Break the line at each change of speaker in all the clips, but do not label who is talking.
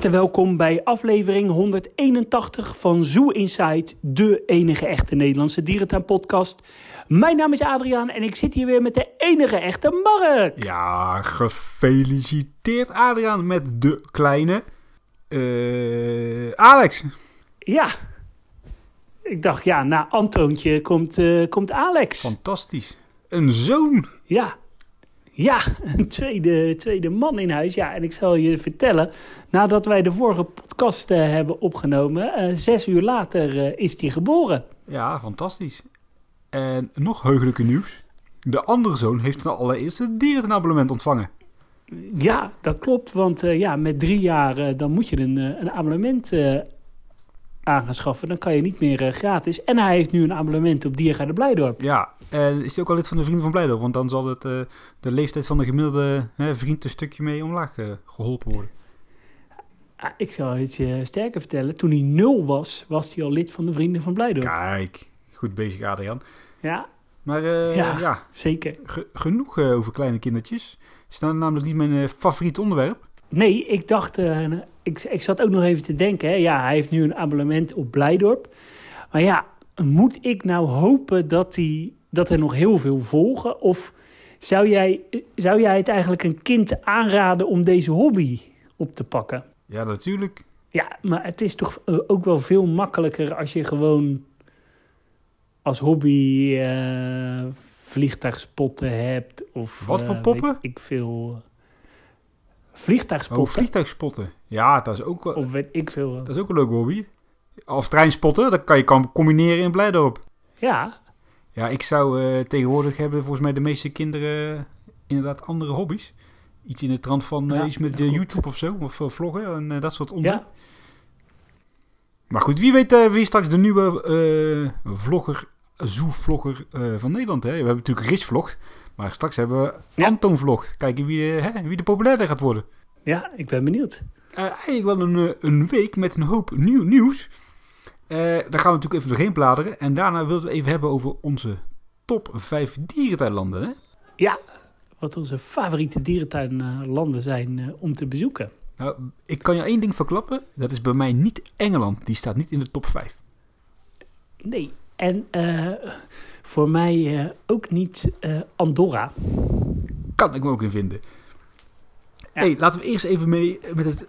harte welkom bij aflevering 181 van Zoo Inside, de enige echte Nederlandse dierentuinpodcast. Mijn naam is Adriaan en ik zit hier weer met de enige echte Mark.
Ja, gefeliciteerd Adriaan met de kleine eh, Alex.
Ja, ik dacht ja, na Antoontje komt, eh, komt Alex.
Fantastisch. Een zoon.
Ja, ja, een tweede, tweede man in huis. Ja, en ik zal je vertellen, nadat wij de vorige podcast eh, hebben opgenomen, eh, zes uur later eh, is die geboren.
Ja, fantastisch. En nog heugelijke nieuws. De andere zoon heeft zijn allereerste dierenabonnement ontvangen.
Ja, dat klopt, want ja, met drie jaar dan moet je een, een abonnement eh aangeschaffen. Dan kan je niet meer eh, gratis. En hij heeft nu een abonnement op Diergaarde Blijdorp.
Ja, en is hij ook al lid van de Vrienden van Blijdorp? Want dan zal het, eh, de leeftijd van de gemiddelde vriend een stukje mee omlaag eh, geholpen worden.
Ah, ik zal je sterker vertellen. Toen hij nul was, was hij al lid van de Vrienden van Blijdorp.
Kijk, goed bezig Adriaan.
Ja,
Maar eh,
Ja.
ja,
zeker.
ge- genoeg eh, over kleine kindertjes. Is dat namelijk niet mijn eh, favoriet onderwerp?
Nee, ik dacht, eh, ik, ik zat ook nog even te denken. Hè. Ja, hij heeft nu een abonnement op Blijdorp. Maar ja, moet ik nou hopen dat, hij, dat er nog heel veel volgen? Of zou jij, zou jij het eigenlijk een kind aanraden om deze hobby op te pakken?
Ja, natuurlijk.
Ja, maar het is toch eh, ook wel veel makkelijker als je gewoon als hobby eh vliegtuigspotten hebt. Of,
Wat voor poppen?
ik veel. Vliegtuigspotten.
Oh, vliegtuigspotten. Ja, dat is ook, wel-
Of weet ik veel.
dat is ook een leuk hobby. Als treinspotten, dat kan je kan combineren in Blijdorp.
Ja,
Ja, ik zou eh, tegenwoordig hebben volgens mij de meeste kinderen eh, inderdaad andere hobby's. Iets in de trant van eh,
Ja,
iets met
klopt.
YouTube of zo, of vloggen en dat soort onzin.
ja.
Maar goed, wie weet wie straks de nieuwe vlogger, zoo-vlogger eh, van Nederland. Hè? We hebben natuurlijk Rich vlog, maar straks hebben we
Ja.
Anton vlog. Kijken wie, eh, hè, wie de populairder gaat worden.
ja, ik ben benieuwd.
Eh, eigenlijk wel een, eh, een week met een hoop nieuw nieuws. Eh, daar gaan we natuurlijk even doorheen bladeren. En daarna willen we het even hebben over onze top 5 dierentuinlanden. Hè?
Ja, wat onze favoriete dierentuinlanden zijn om te bezoeken.
Nou, ik kan je één ding verklappen. Dat is bij mij niet Engeland. Die staat niet in de top 5.
Nee, en eh, voor mij eh, ook niet eh, Andorra.
Kan ik me ook in vinden.
Ja.
Hey, laten we eerst even mee met het,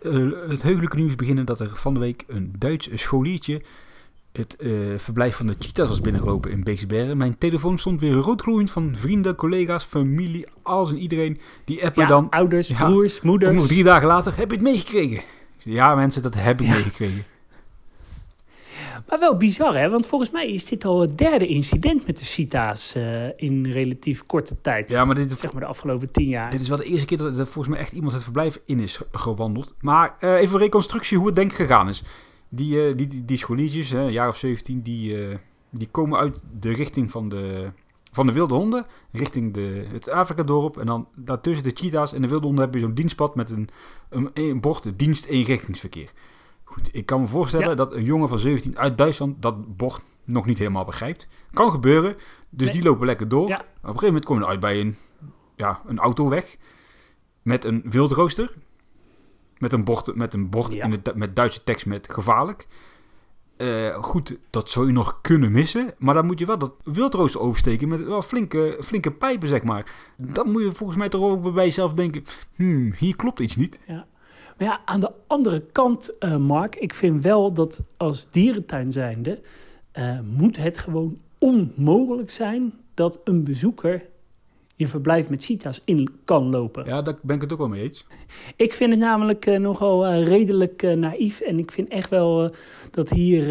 het heugelijke nieuws beginnen. Dat er van de week een Duits scholiertje het verblijf van de cheetahs was binnengelopen in Beekse Bergen. Mijn telefoon stond weer roodgloeiend van vrienden, collega's, familie, alles en iedereen. Die appen
Ja,
dan.
ouders,
Ja,
broers, moeders.
nog drie dagen later, heb je het meegekregen? Ja mensen, dat heb ik meegekregen.
Maar wel bizar, hè? Want volgens mij is dit al het derde incident met de CITA's eh, in relatief korte tijd.
Ja, maar dit,
Zeg maar de afgelopen tien jaar.
dit is wel de eerste keer dat er volgens mij echt iemand het verblijf in is gewandeld. Maar eh, even een reconstructie hoe het denk ik gegaan is. Die, eh, die, die, die scholiertjes, hè, een jaar of 17, die, die komen uit de richting van de, van de wilde honden. Richting de, het Afrika-dorp. En dan daartussen de cheetahs en de wilde honden heb je zo'n dienstpad met een, een, een bord dienst eenrichtingsverkeer. Goed, ik kan me voorstellen
Ja.
dat een jongen van 17 uit Duitsland dat bord nog niet helemaal begrijpt. Kan gebeuren, dus
Nee.
die lopen lekker door.
Ja.
Op een gegeven moment kom je uit bij een, ja, een autoweg met een wildrooster. Met een bord, met een
Ja.
in Du- met Duitse tekst met gevaarlijk. Eh, goed, dat zou je nog kunnen missen. Maar dan moet je wel dat wildrooster oversteken met wel flinke, flinke pijpen, zeg maar. Dan moet je volgens mij toch ook bij jezelf denken... Hmm, hier klopt iets niet.
Maar ja, aan de andere kant, eh, Mark, ik vind wel dat als dierentuin zijnde... eh, moet het gewoon onmogelijk zijn dat een bezoeker je verblijf met cheetahs in kan lopen.
Ja, daar ben ik het ook wel mee eens.
Ik vind het namelijk eh, nogal eh, redelijk eh, naïef. En ik vind echt wel dat hier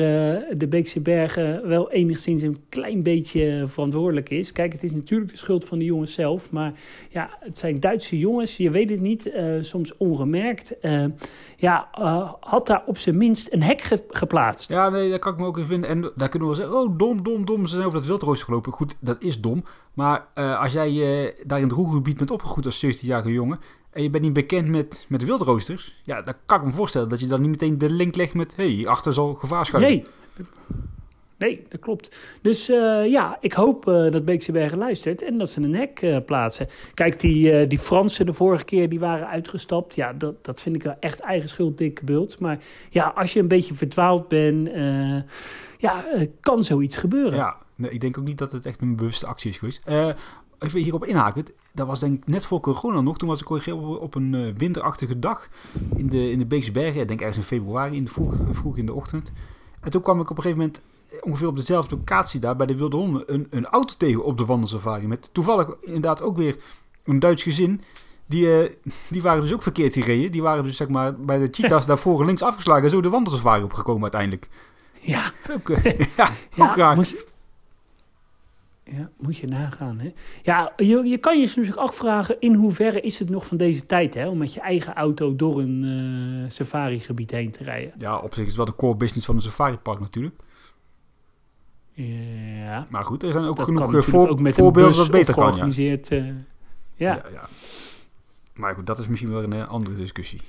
de Beekse Bergen wel enigszins een klein beetje verantwoordelijk is. Kijk, het is natuurlijk de schuld van de jongens zelf. Maar ja, het zijn Duitse jongens. Je weet het niet. soms ongemerkt. Ja, had daar op zijn minst een hek ge- geplaatst.
Ja, nee, daar kan ik me ook in vinden. En daar kunnen we wel zeggen, oh, dom, dom, dom. Ze zijn over dat wildrooster gelopen. Goed, dat is dom. Maar eh, als jij eh, daar in het Roergebied bent opgegroeid als 17-jarige jongen... en je bent niet bekend met, met wildroosters... ja, dan kan ik me voorstellen dat je dan niet meteen de link legt met... hé, hey, hierachter zal gevaar schuilen.
Nee. nee, dat klopt. Dus eh, ja, ik hoop uh, dat Beekse Bergen luistert en dat ze een hek uh, plaatsen. Kijk, die, die Fransen de vorige keer, die waren uitgestapt. Ja, dat, dat vind ik wel echt eigen schuld, dikke bult. Maar ja, als je een beetje verdwaald bent, ja, kan zoiets gebeuren.
Ja, nee, ik denk ook niet dat het echt een bewuste actie is geweest. even hierop inhaken. Dat was denk ik net voor corona nog. Toen was ik op, op een winterachtige dag in de, in de Beekse Bergen. Ik denk ergens in februari, in de vroeg, vroeg in de ochtend. En toen kwam ik op een gegeven moment ongeveer op dezelfde locatie daar bij de Wilde Honden een, een auto tegen op de wandelsafari. Met toevallig inderdaad ook weer een Duits gezin. Die, uh, die waren dus ook verkeerd gereden. Die waren dus zeg maar bij de cheetahs daarvoor links afgeslagen en zo de wandelsafari opgekomen uiteindelijk.
Ja.
Ook, uh, ja, ja.
Moet je, ja, moet je nagaan. Hè? Ja, je, je kan je natuurlijk afvragen in hoeverre is het nog van deze tijd hè, om met je eigen auto door een uh, safari-gebied heen te rijden.
Ja, op zich is het wel de core business van een safari-park natuurlijk.
Ja.
Maar goed, er zijn ook genoeg eh, voor, ook met voorbeelden dat beter kan.
Georganiseerd, uh, ja.
Ja, ja. Maar goed, dat is misschien wel een andere discussie.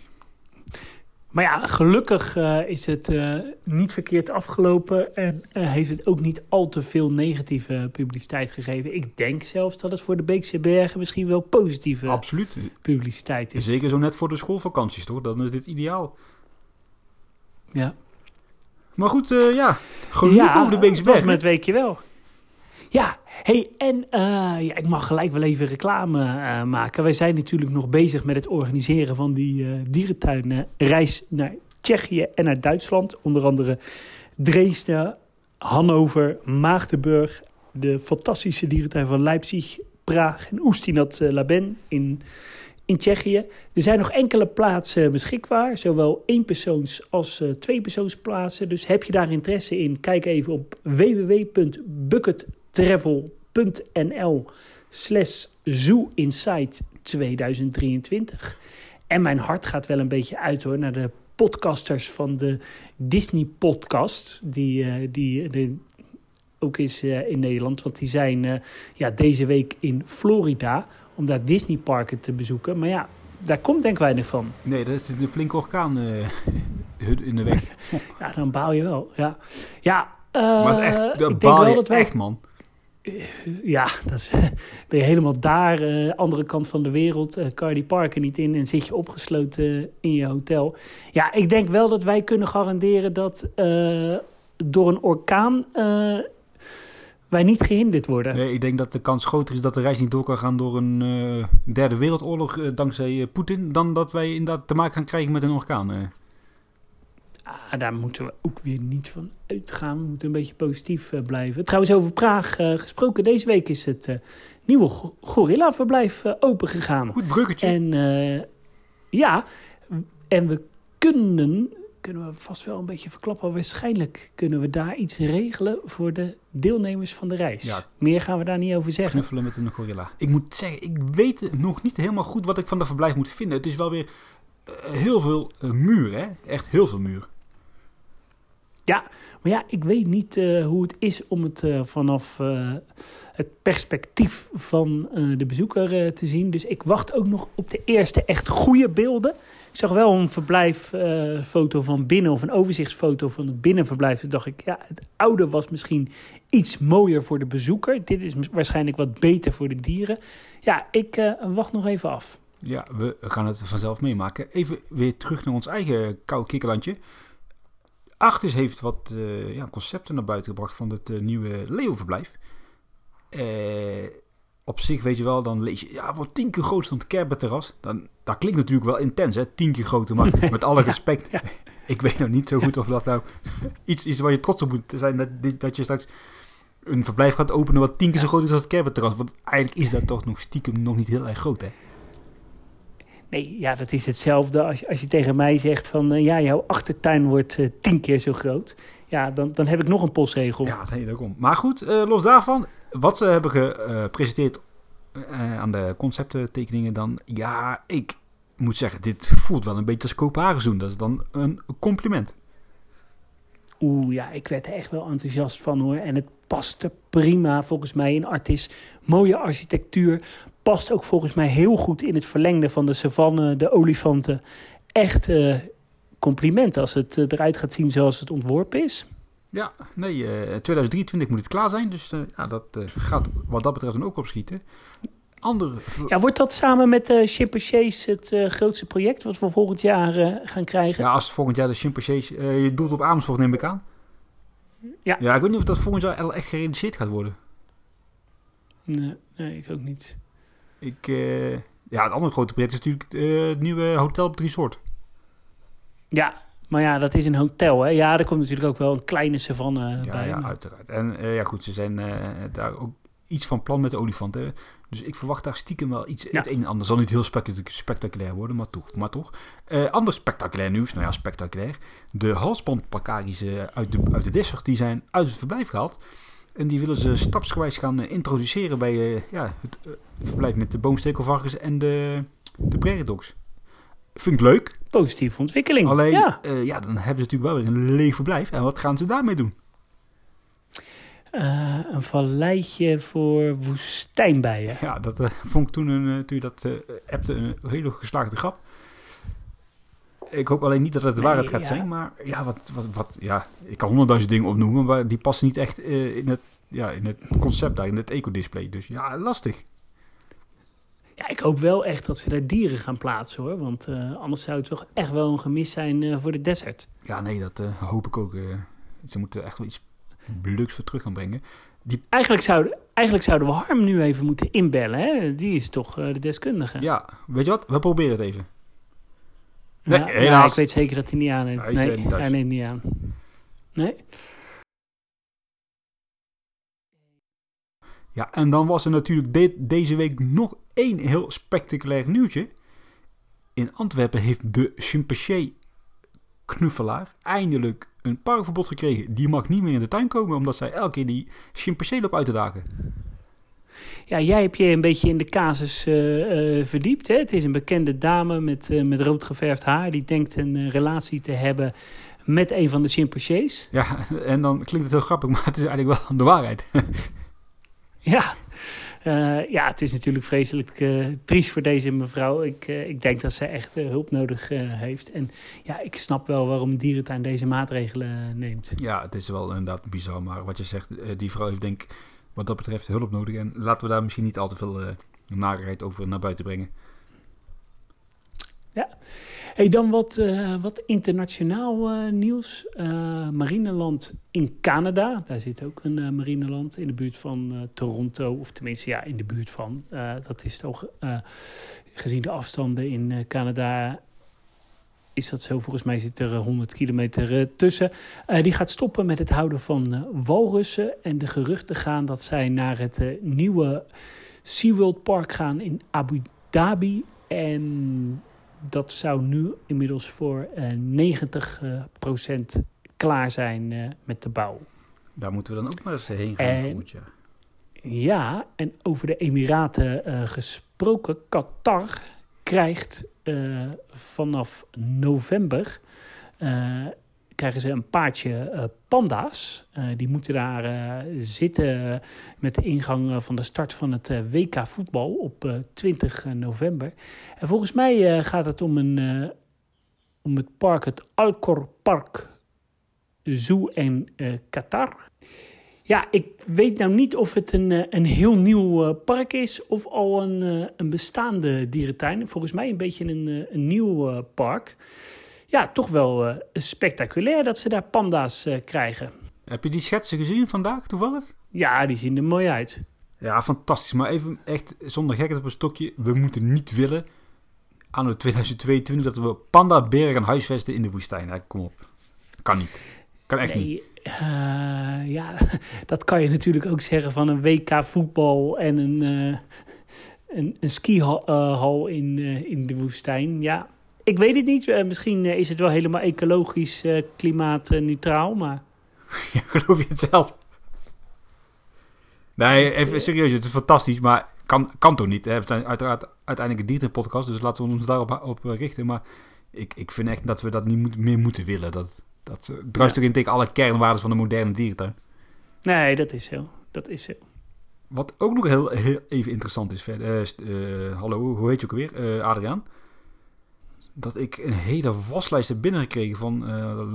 Maar ja, gelukkig uh, is het uh, niet verkeerd afgelopen en uh, heeft het ook niet al te veel negatieve publiciteit gegeven. Ik denk zelfs dat het voor de Beekse Bergen misschien wel positieve
Absoluut.
publiciteit is.
Zeker zo net voor de schoolvakanties, toch? Dan is dit ideaal.
Ja.
Maar goed, ja, ja, over de Beekse Bergen.
Met weekje wel. Ja, hey, en uh, ja, ik mag gelijk wel even reclame uh, maken. Wij zijn natuurlijk nog bezig met het organiseren van die uh, dierentuinreis naar Tsjechië en naar Duitsland. Onder andere Dresden, Hannover, Maagdenburg, de fantastische dierentuin van Leipzig, Praag en Oestinat Laben in, in Tsjechië. Er zijn nog enkele plaatsen beschikbaar, zowel eenpersoons als tweepersoonsplaatsen. Dus heb je daar interesse in, kijk even op www.bucket.com travel.nl slash zooinsight 2023. En mijn hart gaat wel een beetje uit hoor naar de podcasters van de Disney podcast. Die, uh, die de, ook is uh, in Nederland. Want die zijn uh, ja, deze week in Florida om daar Disney parken te bezoeken. Maar ja, daar komt denk ik weinig van.
Nee, dat is een flinke orkaan in de weg.
ja, dan baal je wel. Ja, ja
maar echt, dat baal je wij... echt man
ja, dat is, ben je helemaal daar, uh, andere kant van de wereld, uh, kan je die parken niet in en zit je opgesloten in je hotel. Ja, ik denk wel dat wij kunnen garanderen dat door een orkaan wij niet gehinderd worden.
Nee, ik denk dat de kans groter is dat de reis niet door kan gaan door een derde wereldoorlog dankzij Poetin, dan dat wij inderdaad te maken gaan krijgen met een orkaan.
Ah, daar moeten we ook weer niet van uitgaan. We moeten een beetje positief uh, blijven. Trouwens, over Praag uh, gesproken. Deze week is het uh, nieuwe Gorilla-verblijf open gegaan.
Goed bruggetje.
En ja, en we kunnen, kunnen we vast wel een beetje verklappen. Waarschijnlijk kunnen we daar iets regelen voor de deelnemers van de reis. Ja. Meer gaan we daar niet over zeggen.
Knuffelen met een gorilla. Ik moet zeggen, ik weet nog niet helemaal goed wat ik van dat verblijf moet vinden. Het is wel weer heel veel muur, hè? Echt heel veel muur.
Ja, maar ja, ik weet niet uh, hoe het is om het uh, vanaf uh, het perspectief van de bezoeker te zien. Dus ik wacht ook nog op de eerste echt goede beelden. Ik zag wel een verblijffoto van binnen of een overzichtsfoto van het binnenverblijf. Toen dacht ik, ja, het oude was misschien iets mooier voor de bezoeker. Dit is waarschijnlijk wat beter voor de dieren. Ja, ik wacht nog even af.
Ja, we gaan het vanzelf meemaken. Even weer terug naar ons eigen koude kikkerlandje. Artis heeft wat uh, ja, concepten naar buiten gebracht van het uh, nieuwe Leo-verblijf. Uh, op zich weet je wel, dan lees je, ja, wordt tien keer groter dan het Kerber-terras. Dan, dat klinkt natuurlijk wel intens, hè, tien keer groter. Maar met alle respect, ja, ik weet nog niet zo goed of dat nou iets is waar je trots op moet zijn. Dat, dat je straks een verblijf gaat openen wat tien keer zo groot is als het Kerber-terras. Want eigenlijk is dat toch nog stiekem nog niet heel erg groot, hè.
Nee, ja, dat is hetzelfde als, als je tegen mij zegt van... Uh, ja, jouw achtertuin wordt uh, tien keer zo groot. Ja, dan, dan heb ik nog een postregel.
Ja, nee, dat komt. Maar goed, uh, los daarvan. Wat ze hebben gepresenteerd aan de concepttekeningen dan... Ja, ik moet zeggen, dit voelt wel een beetje als Kopenhagen Dat is dan een compliment.
Oeh, ja, ik werd er echt wel enthousiast van hoor. En het paste prima volgens mij in Artis. Mooie architectuur. Past ook volgens mij heel goed in het verlengde van de savanne, de olifanten. Echt uh, compliment als het eh, eruit gaat zien zoals het ontworpen is.
Ja, nee, eh 2023 moet het klaar zijn. Dus eh, ja, dat eh, gaat wat dat betreft dan ook opschieten. Andere...
Ja, wordt dat samen met de Chimpansés het eh, grootste project wat we volgend jaar eh, gaan krijgen?
Ja, als volgend jaar de Chimpansés... eh, je doelt op Amersfoort, neem ik aan.
Ja.
Ja, ik weet niet of dat volgend jaar echt gerealiseerd gaat worden.
Nee, nee, ik ook niet.
Ik, eh, ja, het andere grote project is natuurlijk eh, het nieuwe hotel op het resort.
Ja, maar ja, dat is een hotel, hè? Ja, er komt natuurlijk ook wel een kleine savanne
Ja,
bij.
ja
maar-
uiteraard. En eh, ja, goed, ze zijn daar ook iets van plan met de olifanten. Dus ik verwacht daar stiekem wel iets,
Ja.
het een en ander. zal niet heel spectac- spectaculair worden, maar toch. Maar toch. Eh, ander spectaculair nieuws, nou ja, spectaculair. De halsbandplakaries eh, uit, de, uit de desert, die zijn uit het verblijf gehaald. En die willen ze stapsgewijs gaan eh, introduceren bij eh, ja, het eh, verblijf met de boomstekelvarkens en de, de prairie dogs. Vind ik leuk.
Positieve ontwikkeling.
Alleen,
Ja.
ja. ja, dan hebben ze natuurlijk wel weer een leeg verblijf. En wat gaan ze daarmee doen?
Een valleitje voor woestijnbijen.
Ja, dat vond ik toen, een, toen je dat appte een hele geslaagde grap. Ik hoop alleen niet dat het de
Nee,
waarheid gaat
ja.
zijn, maar ja, wat, wat, wat, ja, ik kan honderdduizend dingen opnoemen, maar die passen niet echt eh, in, het, ja, in het concept daar, in het ecodisplay. Dus ja, lastig.
Ja, ik hoop wel echt dat ze daar dieren gaan plaatsen, hoor. Want eh, anders zou het toch echt wel een gemis zijn eh, voor de desert.
Ja, nee, dat hoop ik ook. ze moeten echt wel iets leuks voor terug gaan brengen.
Eigenlijk zouden, eigenlijk zouden we Harm nu even moeten inbellen, hè? Die is toch de deskundige.
Ja, weet je wat? We proberen het even. Nee,
ja,
helaas.
ik weet zeker dat hij niet aanneemt.
Hij
nee, hij neemt niet aan. Nee?
Ja, en dan was er natuurlijk de- deze week nog één heel spectaculair nieuwtje. In Antwerpen heeft de chimpansee knuffelaar eindelijk een parkverbod gekregen. Die mag niet meer in de tuin komen, omdat zij elke keer die chimpansee loopt uit te dagen.
Ja, jij hebt je een beetje in de casus eh, eh, verdiept. Hè? Het is een bekende dame met, eh, met rood geverfd haar. Die denkt een relatie te hebben met een van de chimpansees.
Ja, en dan klinkt het heel grappig, maar het is eigenlijk wel de waarheid.
Ja. Ja, het is natuurlijk vreselijk eh, triest voor deze mevrouw. Ik, ik denk dat ze echt hulp nodig heeft. En ja, ik snap wel waarom dierentuin deze maatregelen neemt.
Ja, het is wel inderdaad bizar, maar wat je zegt, die vrouw heeft denk ik wat dat betreft hulp nodig. En laten we daar misschien niet al te veel narigheid over naar buiten brengen.
Hey, dan wat, eh, wat internationaal eh, nieuws. Eh, marineland in Canada. Daar zit ook een marineland in de buurt van Toronto. Of tenminste, ja, in de buurt van. Dat is toch, gezien de afstanden in Canada... is dat zo. Volgens mij zit er eh, 100 kilometer eh, tussen. Eh, die gaat stoppen met het houden van eh, walrussen. En de geruchten gaan dat zij naar het eh, nieuwe SeaWorld Park gaan in Abu Dhabi. En dat zou nu inmiddels voor eh 90 eh, procent klaar zijn eh, met de bouw.
Daar moeten we dan ook maar eens heen gaan
En-
volgend jaar.
Ja, en over de Emiraten eh, gesproken, Qatar krijgt eh, vanaf november eh, krijgen ze een paardje eh, panda's. Die moeten daar zitten met de ingang van de start van het WK voetbal op eh, 20 november. En volgens mij gaat het om, een, om het park, het Alcor Park Zoo in Qatar. Ja, ik weet nou niet of het een, eh, een heel nieuw eh, park is of al een, eh, een bestaande dierentuin. Volgens mij een beetje een, een nieuw park. Ja, toch wel spectaculair dat ze daar panda's krijgen.
Heb je die schetsen gezien vandaag toevallig?
Ja, die zien er mooi uit.
Ja, fantastisch. Maar even echt zonder gekheid op een stokje. We moeten niet willen aan het 2022 dat we panda beren gaan huisvesten in de woestijn. Ja, kom op. Kan niet. Kan echt niet.
Eh, ja, dat kan je natuurlijk ook zeggen van een WK voetbal en een, eh een, een skihal in, eh, in de woestijn. Ja, ik weet het niet. Misschien is het wel helemaal ecologisch klimaatneutraal, maar
Ja, geloof je het zelf? Nee,
Dus,
even serieus. Het is fantastisch, maar kan, kan toch niet. Hè? We zijn uiteraard uiteindelijk een dierenpodcast, dus laten we ons daarop op richten. Maar ik, ik vind echt dat we dat niet moet, meer moeten willen. Dat, dat eh, druist
Ja.
in tegen alle kernwaarden van de moderne dierentuin.
nee, dat is zo. Dat is zo.
Wat ook nog heel, heel even interessant is verder. eh, eh, hallo, hoe heet je ook alweer? Eh, Adriaan? dat ik een hele waslijst heb binnengekregen van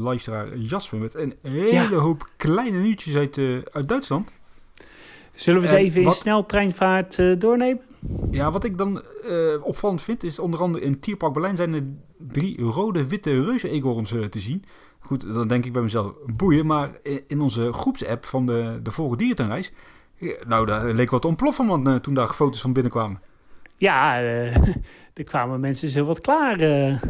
luisteraar Jasper. Met een hele
Ja.
hoop kleine nieuwtjes uit, uit Duitsland.
Zullen we ze
En
even in
wat-
sneltreinvaart eh, doornemen?
Ja, wat ik dan eh, opvallend vind, is onder andere in Tierpark Berlijn zijn er drie rode witte reuzeneekhoorns eh, te zien. Goed, dan denk ik bij mezelf, boeien. Maar in onze groepsapp van de, de vorige dierentuinreis, eh, nou, daar leek wat te ontploffen, want eh, toen daar foto's van binnenkwamen.
Ja, eh, er kwamen mensen zo wat klaar. eh.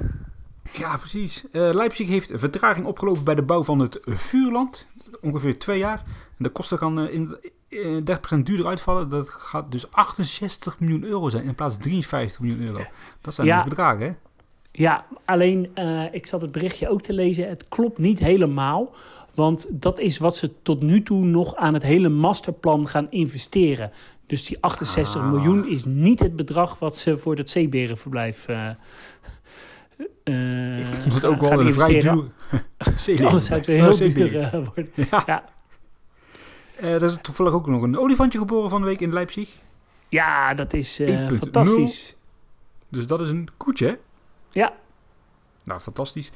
Ja, precies. Eh, Leipzig heeft vertraging opgelopen bij de bouw van het vuurland. Ongeveer twee jaar. En de kosten gaan eh, in, eh, 30% duurder uitvallen. Dat gaat dus 68 miljoen euro zijn in plaats van 53 miljoen euro. Dat zijn
Ja.
dus bedragen, hè?
Ja, alleen eh, ik zat het berichtje ook te lezen. Het klopt niet helemaal. Want dat is wat ze tot nu toe nog aan het hele masterplan gaan investeren. Dus die 68
Ah.
miljoen is niet het bedrag wat ze voor dat zeeberenverblijf. Eh eh,
Ik vond het ook wel een vrij duur...
Alles zou weer
Ja,
heel duur eh, worden.
Ja.
Ja.
Eh, er is toevallig ook nog een olifantje geboren van de week in Leipzig.
Ja, dat is eh,
1.0.
fantastisch.
Dus dat is een koetje, hè?
Ja.
Nou, fantastisch.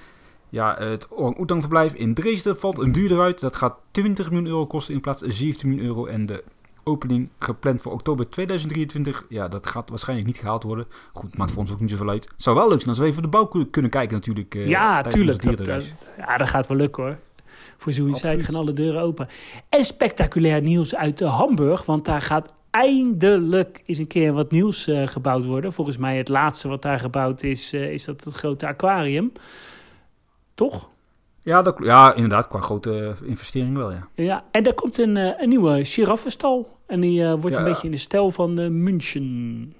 Ja, het orang verblijf in Dresden valt een duurder uit. Dat gaat 20 miljoen euro kosten in plaats van 17 miljoen euro. En de opening gepland voor oktober 2023. Ja, dat gaat waarschijnlijk niet gehaald worden. Goed, maakt voor ons ook niet zoveel uit. Het zou wel leuk zijn als we even de bouw kun- kunnen kijken natuurlijk. eh,
ja, tuurlijk. Dat, dat- ja, dat gaat wel lukken hoor. Voor Suicide
Absoluut.
gaan alle deuren open. En spectaculair nieuws uit eh, Hamburg. Want daar gaat eindelijk eens een keer wat nieuws eh, gebouwd worden. Volgens mij het laatste wat daar gebouwd is, eh, is dat het grote aquarium. Toch?
Ja, dat, ja, inderdaad. Qua grote investering wel, ja.
Ja, en daar komt een, eh, een nieuwe giraffenstal. En die eh, wordt
Ja.
een beetje in de stijl van eh, München.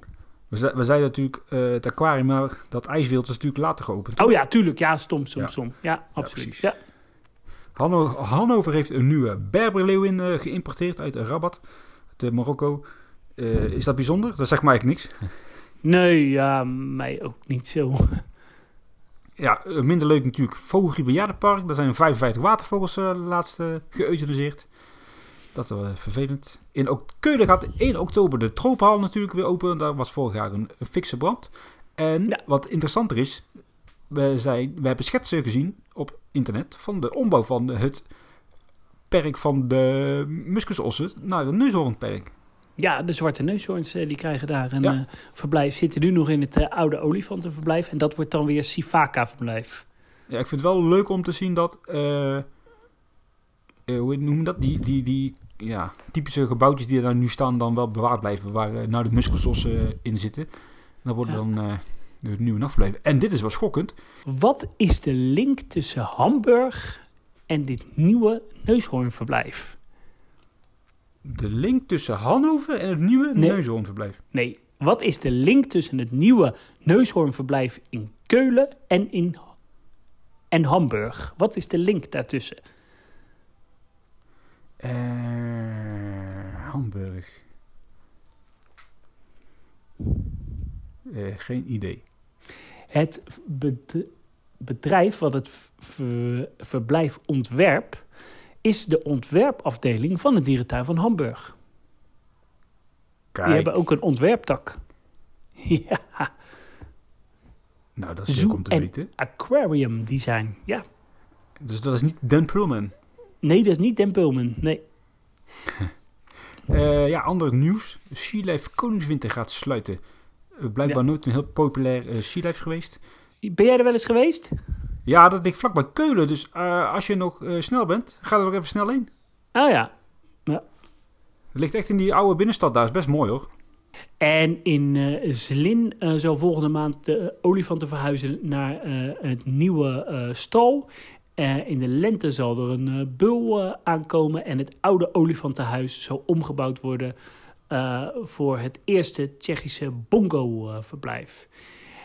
We, ze- we zeiden natuurlijk het aquarium, maar dat ijswild is natuurlijk later geopend.
Oh ja, tuurlijk. Ja, stom, stom,
Ja.
stom. Ja, absoluut. Ja,
Hanno- Hannover heeft een nieuwe berberleeuwin geïmporteerd uit Rabat, uit Marokko. Is dat bijzonder? Dat zegt mij eigenlijk niks.
Nee, ja, mij ook niet zo.
Ja, eh, minder leuk natuurlijk Vogelgriep Bejaardenpark. Daar zijn 55 watervogels eh laatst geëuthaniseerd. Dat is vervelend. In ook Keulen gaat 1 oktober de Tropenhal natuurlijk weer open. Daar was vorig jaar een, een fikse brand. En
Ja.
wat interessanter is, we, zijn, we hebben schetsen gezien op internet van de ombouw van het perk van de muskusossen naar een neushoornperk.
Ja, de zwarte neushoorns eh, die krijgen daar een
Ja.
eh, verblijf. Zitten nu nog in het eh, oude olifantenverblijf. En dat wordt dan weer Sifaka-verblijf.
Ja, ik vind het wel leuk om te zien dat, hoe noem je dat? Die, die, die ja, typische gebouwtjes die er nu staan dan wel bewaard blijven. Waar nou de muskelsossen eh, in zitten. En dat worden
Ja.
dan de nieuwe nachtverblijven. En dit is wel schokkend.
Wat is de link tussen Hamburg en dit nieuwe neushoornverblijf?
De link tussen Hannover en het nieuwe
Nee.
neushoornverblijf.
Nee, wat is de link tussen het nieuwe neushoornverblijf in Keulen en in en Hamburg? Wat is de link daartussen?
Eh, Hamburg. Eh, geen idee.
Het bed- bedrijf wat het verblijf ontwerp is de ontwerpafdeling van de dierentuin van Hamburg.
Kijk,
Die hebben ook een ontwerptak. Ja,
nou dat is leuk om te
en-
weten.
aquarium design. Ja.
Dus dat is niet Dan Pullman.
Nee, dat is niet Den Pulman. Nee.
Eh, ja, ander nieuws. Sea Life Koningswinter gaat sluiten. Eh, blijkbaar nooit een heel populair eh Sea Life geweest.
Ben jij er wel eens geweest?
Ja, dat ligt vlakbij Keulen. Dus eh, als je nog eh, snel bent, ga er nog even snel heen.
Oh ja.
Het ligt echt in die oude binnenstad daar. Is best mooi hoor.
En in eh Zlin zal volgende maand de olifanten verhuizen naar het nieuwe stal. In de lente zal er een bul aankomen en het oude olifantenhuis zal omgebouwd worden voor het eerste Tsjechische bongo-verblijf.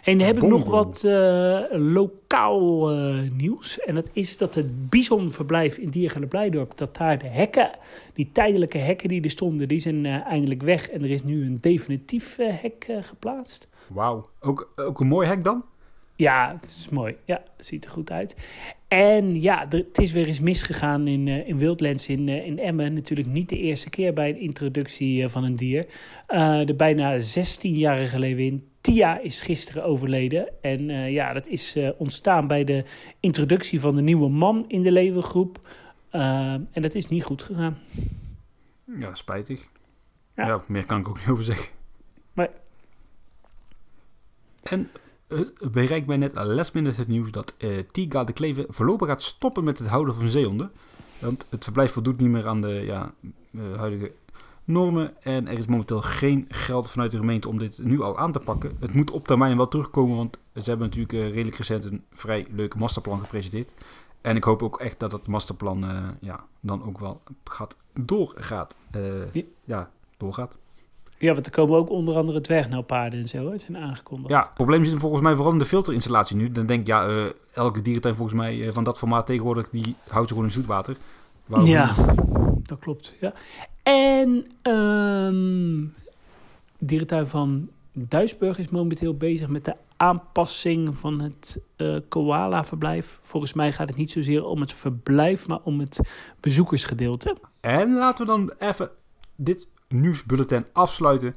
En dan heb ik nog wat eh, lokaal eh, nieuws. En dat is dat het bisonverblijf in Diergele Blijdorp, dat daar de hekken, die tijdelijke hekken die er stonden, die zijn eh, eindelijk weg. En er is nu een definitief hek geplaatst.
Wauw. Ook, ook een mooi hek dan?
Ja, het is mooi. Ja, het ziet er goed uit. En ja, er- het is weer eens misgegaan in, in Wildlands in, in Emmen. Natuurlijk niet de eerste keer bij een introductie van een dier. De bijna 16-jarige leeuwin Tia is gisteren overleden. En eh, ja, dat is eh, ontstaan bij de introductie van de nieuwe man in de levengroep. Uh, en dat is niet goed gegaan.
Ja, spijtig.
Ja.
Ja. meer kan ik ook niet over zeggen.
Maar-
En het bereikt mij net last minute het nieuws dat eh Tiga de Klever voorlopig gaat stoppen met het houden van zeehonden. Want het verblijf voldoet niet meer aan de ja, eh, huidige normen. En er is momenteel geen geld vanuit de gemeente om dit nu al aan te pakken. Het moet op termijn wel terugkomen, want ze hebben natuurlijk eh, redelijk recent een vrij leuk masterplan gepresenteerd. En ik hoop ook echt dat het masterplan eh, ja, dan ook wel gaat doorgaat. Eh,
Ja.
ja, doorgaat.
Ja, want er komen ook onder andere dwergnauwpaarden en zo. hè, zijn aangekondigd.
Ja, het probleem zit volgens mij vooral in de filterinstallatie nu. Dan denk ik, ja, elke dierentuin volgens mij van dat formaat tegenwoordig, die houdt ze gewoon in zoetwater. Waarom
Ja,
niet?
dat klopt. Ja. En ehm dierentuin van Duisburg is momenteel bezig met de aanpassing van het eh koala-verblijf. Volgens mij gaat het niet zozeer om het verblijf, maar om het bezoekersgedeelte.
En laten we dan even dit nieuwsbulletin afsluiten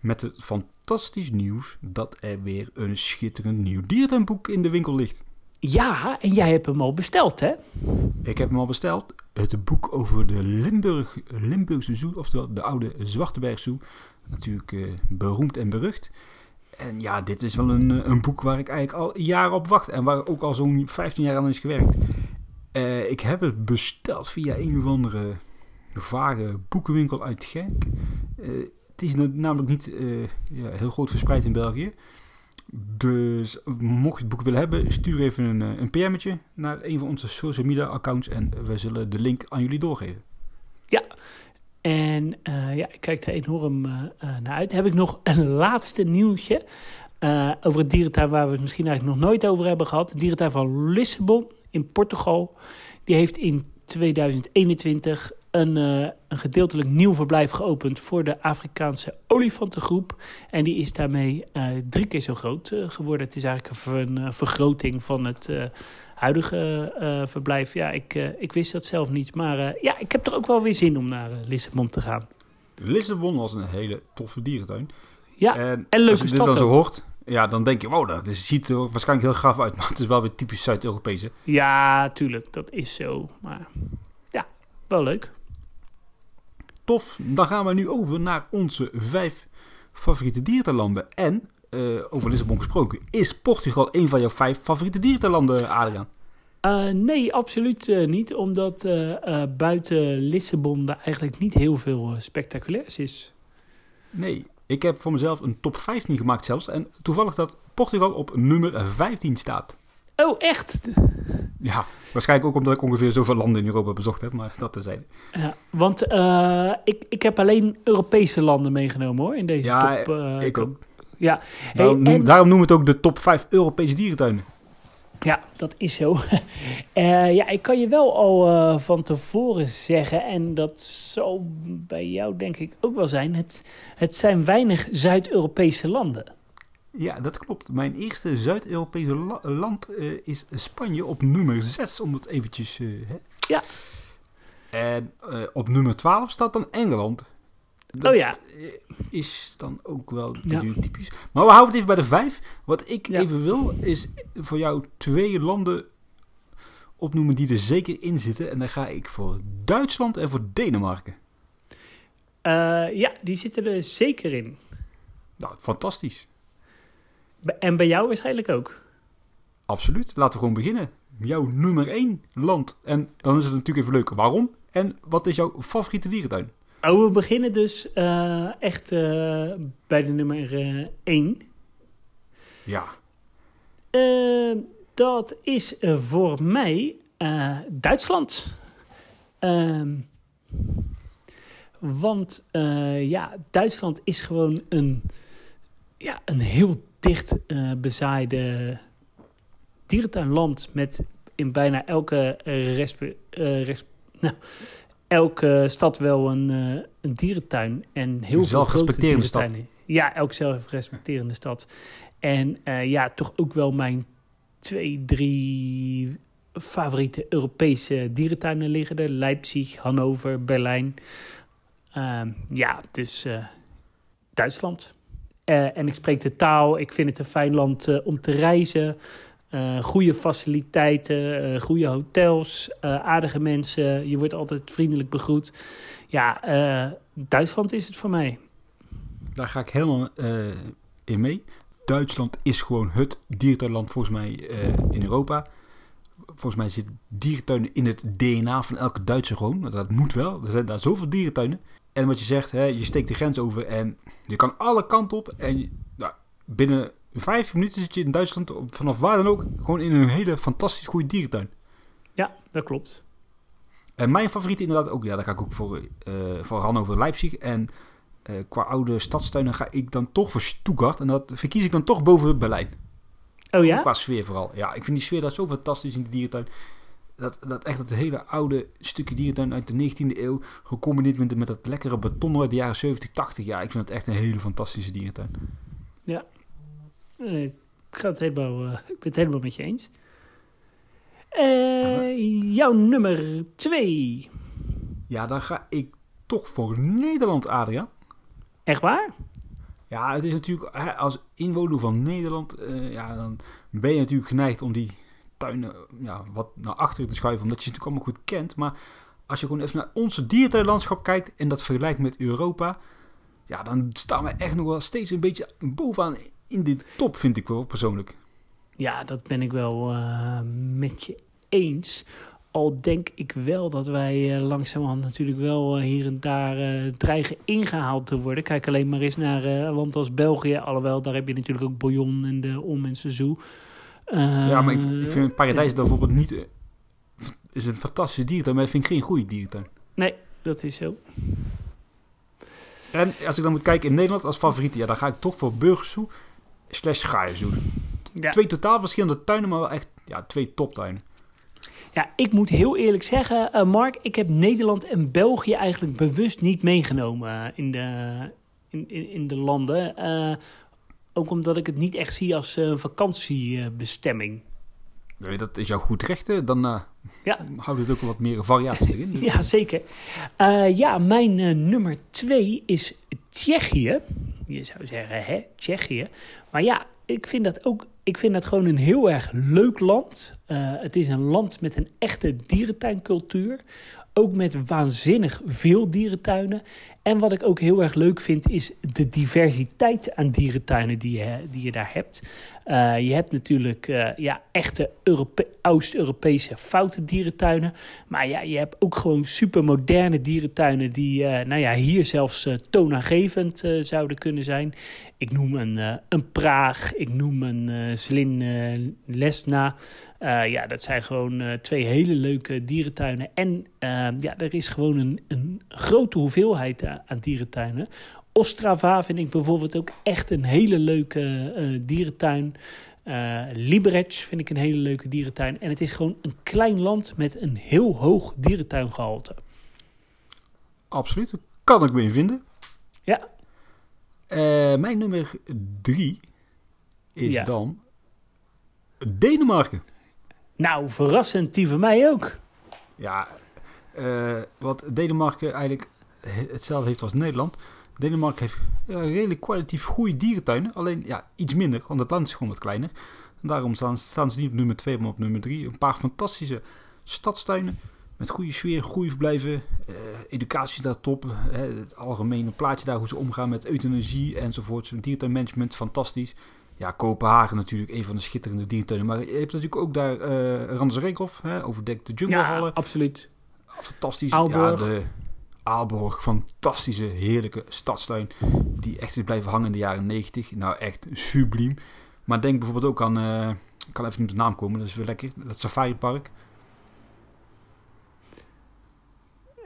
met het fantastisch nieuws dat er weer een schitterend nieuw dierentuinboek in de winkel ligt.
Ja, en jij hebt hem al besteld, hè?
Ik heb hem al besteld. Het boek over de Limburg, Limburgse Zoo, oftewel de oude Zwarteberg Zoo. Natuurlijk eh, beroemd en berucht. En ja, dit is wel een, eh, een boek waar ik eigenlijk al jaren op wacht. En waar ook al zo'n 15 jaar aan is gewerkt. Eh, ik heb het besteld via een of andere vage boekenwinkel uit Genk. Het is na- namelijk niet ja, heel groot verspreid in België. Dus mocht je het boek willen hebben, stuur even een, eh, een PM'tje naar een van onze social media accounts en wij zullen de link aan jullie doorgeven.
En eh, ja, ik kijk er enorm eh, naar uit. Heb ik nog een laatste nieuwtje over het dierentuin waar we het misschien eigenlijk nog nooit over hebben gehad. Het dierentuin van Lissabon in Portugal. Die heeft in 2021 een, eh, een gedeeltelijk nieuw verblijf geopend voor de Afrikaanse olifantengroep. En die is daarmee eh, drie keer zo groot eh, geworden. Het is eigenlijk een, ver- een vergroting van het huidige verblijf. Ja, ik, ik wist dat zelf niet. Maar ja, ik heb er ook wel weer zin om naar Lissabon te gaan.
Lissabon was een hele toffe dierentuin.
Ja,
en
en leuke
als je dit
stad
dan zo hoort, ja, dan denk je, wow, dat is, ziet er waarschijnlijk heel gaaf uit, maar het is wel weer typisch Zuid-Europese.
ja, tuurlijk, dat is zo. Maar ja, wel leuk.
Tof, dan gaan we nu over naar onze vijf favoriete dierentuinlanden. En, eh, over Lissabon gesproken, is Portugal een van jouw vijf favoriete dierentuinlanden, Adriaan?
Eh, nee, absoluut eh, niet. Omdat buiten Lissabon er eigenlijk niet heel veel spectaculairs is.
Nee, ik heb voor mezelf een top 15 gemaakt zelfs. En toevallig dat Portugal op nummer 15 staat.
Oh, echt?
Ja, waarschijnlijk ook omdat ik ongeveer zoveel landen in Europa bezocht heb, maar dat terzijde.
Ja, want eh, ik, ik heb alleen Europese landen meegenomen hoor, in deze
Ja,
top. eh,
ik
top.
ook.
Ja,
Daarom,
Hey,
noem,
en-
daarom noemen we het ook de top 5 Europese dierentuinen.
Ja, dat is zo. Eh, ja, ik kan je wel al van tevoren zeggen, en dat zal bij jou denk ik ook wel zijn, het, het zijn weinig Zuid-Europese landen.
Ja, dat klopt. Mijn eerste Zuid-Europese la- land eh, is Spanje op nummer 6, om het eventjes... eh, hè.
Ja.
En eh, op nummer 12 staat dan Engeland. Dat
Oh ja.
is dan ook wel
Ja.
typisch. Maar we houden het even bij de vijf. Wat ik
Ja.
even wil, is voor jou twee landen opnoemen die er zeker in zitten. En dan ga ik voor Duitsland en voor Denemarken.
Ja, die zitten er zeker in.
Nou, fantastisch.
En bij jou waarschijnlijk ook.
Absoluut. Laten we gewoon beginnen. Jouw nummer 1 land. En dan is het natuurlijk even leuk. Waarom? En wat is jouw favoriete dierentuin?
Oh, we beginnen dus eh, echt eh, bij de nummer 1.
Ja.
dat is eh, voor mij eh, Duitsland. Ehm, want eh, ja, Duitsland is gewoon een, ja, een heel dicht eh, bezaaide dierentuinland met in bijna elke, eh, respe- eh, nou, elke stad wel een, een dierentuin en heel veel grote
zelfrespecterende stad.
Ja, elk zelfrespecterende stad. En ja, toch ook wel mijn twee, drie favoriete Europese dierentuinen liggen er. Leipzig, Hannover, Berlijn. Ehm, ja, dus Duitsland. Eh, en ik spreek de taal. Ik vind het een fijn land eh, om te reizen. Uh, goede faciliteiten, goede hotels, aardige mensen. Je wordt altijd vriendelijk begroet. Ja, Duitsland is het voor mij.
Daar ga ik helemaal in mee. Duitsland is gewoon het diertuinland volgens mij in Europa. Volgens mij zit dierentuinen in het DNA van elke Duitser gewoon. Dat moet wel. Er zijn daar zoveel dierentuinen. En wat je zegt, hè, je steekt de grens over en je kan alle kanten op. En nou, binnen vijf minuten zit je in Duitsland, vanaf waar dan ook, gewoon in een hele fantastisch goede dierentuin.
Ja, dat klopt.
En mijn favoriet inderdaad ook, ja, daar ga ik ook voor, uh, voor Hannover Leipzig. En uh, qua oude stadstuinen ga ik dan toch voor Stuttgart. En dat verkies ik dan toch boven Berlijn.
Oh ja?
Qua sfeer vooral. Ja, ik vind die sfeer daar zo fantastisch in de dierentuin. Dat, dat echt het hele oude stukje dierentuin uit de 19e eeuw, gecombineerd met, met dat lekkere beton uit de jaren 70, 80. Ja, ik vind het echt een hele fantastische dierentuin.
Ja, ik, ga het helemaal, uh, ik ben het helemaal met je eens. Uh, jouw nummer twee.
Ja, dan ga ik toch voor Nederland, Adriaan.
Echt waar?
Ja, het is natuurlijk, als inwoner van Nederland, uh, ja, dan ben je natuurlijk geneigd om die tuinen ja, wat naar achteren te schuiven, omdat je het natuurlijk allemaal goed kent. Maar als je gewoon even naar onze dierentuinlandschap kijkt en dat vergelijkt met Europa, ja, dan staan we echt nog wel steeds een beetje bovenaan in de top, vind ik wel persoonlijk.
Ja, dat ben ik wel uh, met je eens. Al denk ik wel dat wij uh, langzamerhand natuurlijk wel uh, hier en daar dreigen ingehaald te worden. Kijk alleen maar eens naar een land als België. Alhoewel, daar heb je natuurlijk ook Bouillon en de Onmensen Zoo.
Ja, maar ik, ik vind Paradijs bijvoorbeeld niet... is een fantastische dierentuin, maar ik vind geen goede dierentuin.
Nee, dat is zo.
En als ik dan moet kijken in Nederland als favoriet, ja, dan ga ik toch voor Burgersoe slash Schaaienzoer. Ja. Twee totaal verschillende tuinen, maar wel echt ja, twee toptuinen.
Ja, ik moet heel eerlijk zeggen, uh, Mark, ik heb Nederland en België eigenlijk bewust niet meegenomen in de, in, in, in de landen. Uh, ook omdat ik het niet echt zie als uh, vakantiebestemming.
Nee, dat is jouw goed recht, dan uh, ja. houdt het ook wat meer variatie erin.
ja, zeker. Uh, ja, mijn uh, nummer twee is Tsjechië. Je zou zeggen, hè, Tsjechië. Maar ja, ik vind dat ook. Ik vind dat gewoon een heel erg leuk land. het is een land met een echte dierentuincultuur. Ook met waanzinnig veel dierentuinen. En wat ik ook heel erg leuk vind, is de diversiteit aan dierentuinen die je, die je daar hebt. Uh, je hebt natuurlijk uh, ja, echte Europe Oost-Europese foute dierentuinen. Maar ja, je hebt ook gewoon supermoderne dierentuinen die uh, nou ja, hier zelfs toonaangevend zouden kunnen zijn. Ik noem een, een Praag, ik noem een Slin Lesna. ja, dat zijn gewoon twee hele leuke dierentuinen. En ja, er is gewoon een, een grote hoeveelheid aan dierentuinen. Ostrava vind ik bijvoorbeeld ook echt een hele leuke uh, dierentuin. Uh, Liberec vind ik een hele leuke dierentuin. En het is gewoon een klein land met een heel hoog dierentuingehalte.
Absoluut, kan ik me in vinden.
Ja.
Uh, mijn nummer drie is ja. dan Denemarken.
Nou, verrassend, die van mij ook.
Ja, wat Denemarken eigenlijk hetzelfde heeft als Nederland. Denemarken heeft ja, redelijk kwalitatief goede dierentuinen. Alleen ja, iets minder, want het land is gewoon wat kleiner. En daarom staan, staan ze niet op nummer 2, maar op nummer 3. Een paar fantastische stadstuinen. Met goede sfeer, goede verblijven. Uh, educatie daar top. Het algemene plaatje daar, hoe ze omgaan met euthanasie enzovoort. Dierentuinmanagement, fantastisch. Ja, Kopenhagen natuurlijk, een van de schitterende dierentuinen. Maar je hebt natuurlijk ook daar uh, Rans Renkhoff, overdekte junglehallen.
Ja, absoluut.
Fantastisch. Ja, de, Aalborg, fantastische, heerlijke stadstuin. Die echt is blijven hangen in de jaren 90. Nou, echt subliem. Maar denk bijvoorbeeld ook aan, uh, ik kan even niet op de naam komen, dat is weer lekker. Dat Safari Park.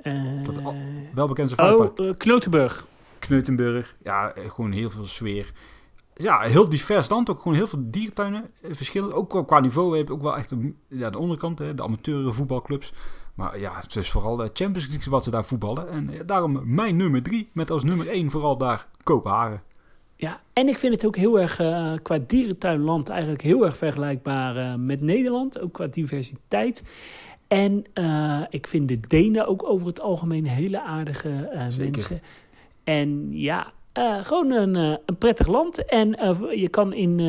Uh,
dat al, welbekend Safari Park.
Oh, uh, Knotenburg.
Knotenburg. Ja, gewoon heel veel sfeer. Ja, heel divers land. Ook gewoon heel veel dierentuinen. Verschillend. Ook qua niveau heb je ook wel echt ja, de onderkant. Hè, de amateur voetbalclubs. Maar ja, het is vooral de Champions League wat ze daar voetballen. En eh, daarom mijn nummer drie, met als nummer één vooral daar Kopenhagen.
Ja, en ik vind het ook heel erg uh, qua dierentuinland eigenlijk heel erg vergelijkbaar uh, met Nederland. Ook qua diversiteit. En uh, ik vind de Denen ook over het algemeen hele aardige mensen. En ja, eh, gewoon een, eh, een prettig land. En eh, je kan in,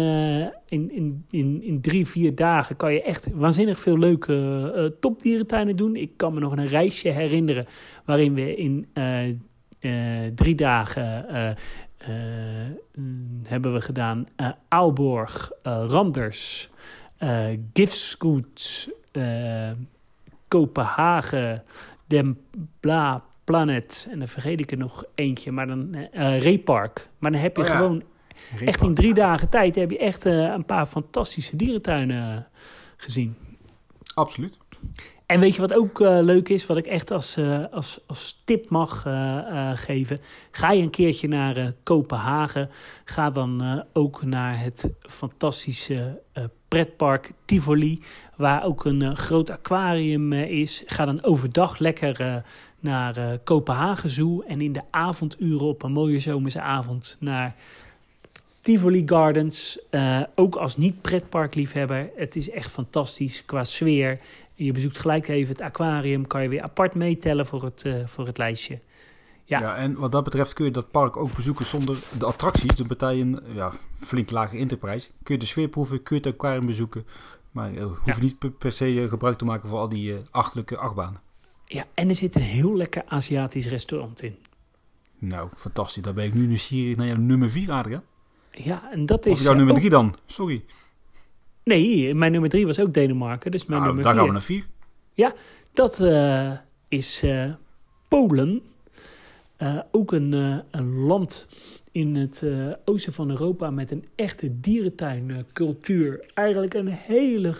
in, in, in, in drie, vier dagen kan je echt waanzinnig veel leuke topdierentuinen doen. Ik kan me nog een reisje herinneren waarin we in drie dagen mm, hebben we gedaan Aalborg, Randers, eh, Kopenhagen, Den Bla Planet. En dan vergeet ik er nog eentje, maar dan eh Reepark. Maar dan heb je
Oh ja.
gewoon echt in drie dagen tijd heb je echt eh, een paar fantastische dierentuinen gezien.
Absoluut.
En weet je wat ook leuk is, wat ik echt als, als, als tip mag geven? Ga je een keertje naar Kopenhagen, ga dan ook naar het fantastische pretpark Tivoli, waar ook een groot aquarium is. Ga dan overdag lekker naar eh, Kopenhagen Zoo en in de avonduren op een mooie zomerse avond naar Tivoli Gardens. Eh, ook als niet-pretparkliefhebber. Het is echt fantastisch qua sfeer. En je bezoekt gelijk even het aquarium. Kan je weer apart meetellen voor het, eh, voor het lijstje.
Ja.
Ja.
en wat dat betreft kun je dat park ook bezoeken zonder de attracties. Dan betaal je een ja, flink lage interprijs. Kun je de sfeer proeven, kun je het aquarium bezoeken. Maar je hoeft
Ja.
niet per, se gebruik te maken van al die achterlijke achtbanen.
Ja, en er zit een heel lekker Aziatisch restaurant in.
Nou, fantastisch. Dan ben ik nu nieuwsgierig naar jouw nummer 4, Adriaan.
Ja, en dat
Of
is...
jouw
eh,
nummer
ook-
3 dan. Sorry.
Nee, mijn nummer drie was ook Denemarken. Dus mijn
Nou,
nummer
daar gaan we
vier.
naar 4.
Dat eh, is eh, Polen. Eh, ook een, een land in het oosten van Europa met een echte dierentuincultuur. Eigenlijk een hele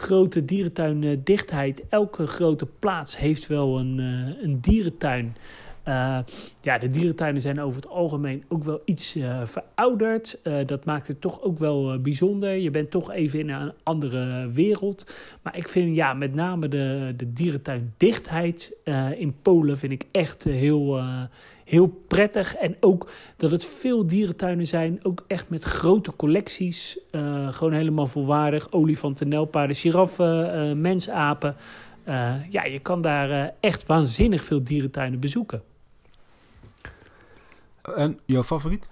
grote dierentuindichtheid. Elke grote plaats heeft wel een, eh, een dierentuin. Eh, ja, de dierentuinen zijn over het algemeen ook wel iets eh, verouderd. Eh, dat maakt het toch ook wel eh, bijzonder. Je bent toch even in een andere wereld. Maar ik vind ja, met name de, de dierentuindichtheid eh, in Polen vind ik echt eh, heel, eh, heel prettig. En ook dat het veel dierentuinen zijn, ook echt met grote collecties. Eh, gewoon helemaal volwaardig. Olifanten, nijlpaarden, giraffen, eh mensapen. Eh, ja, je kan daar echt waanzinnig veel dierentuinen bezoeken.
En jouw favoriet?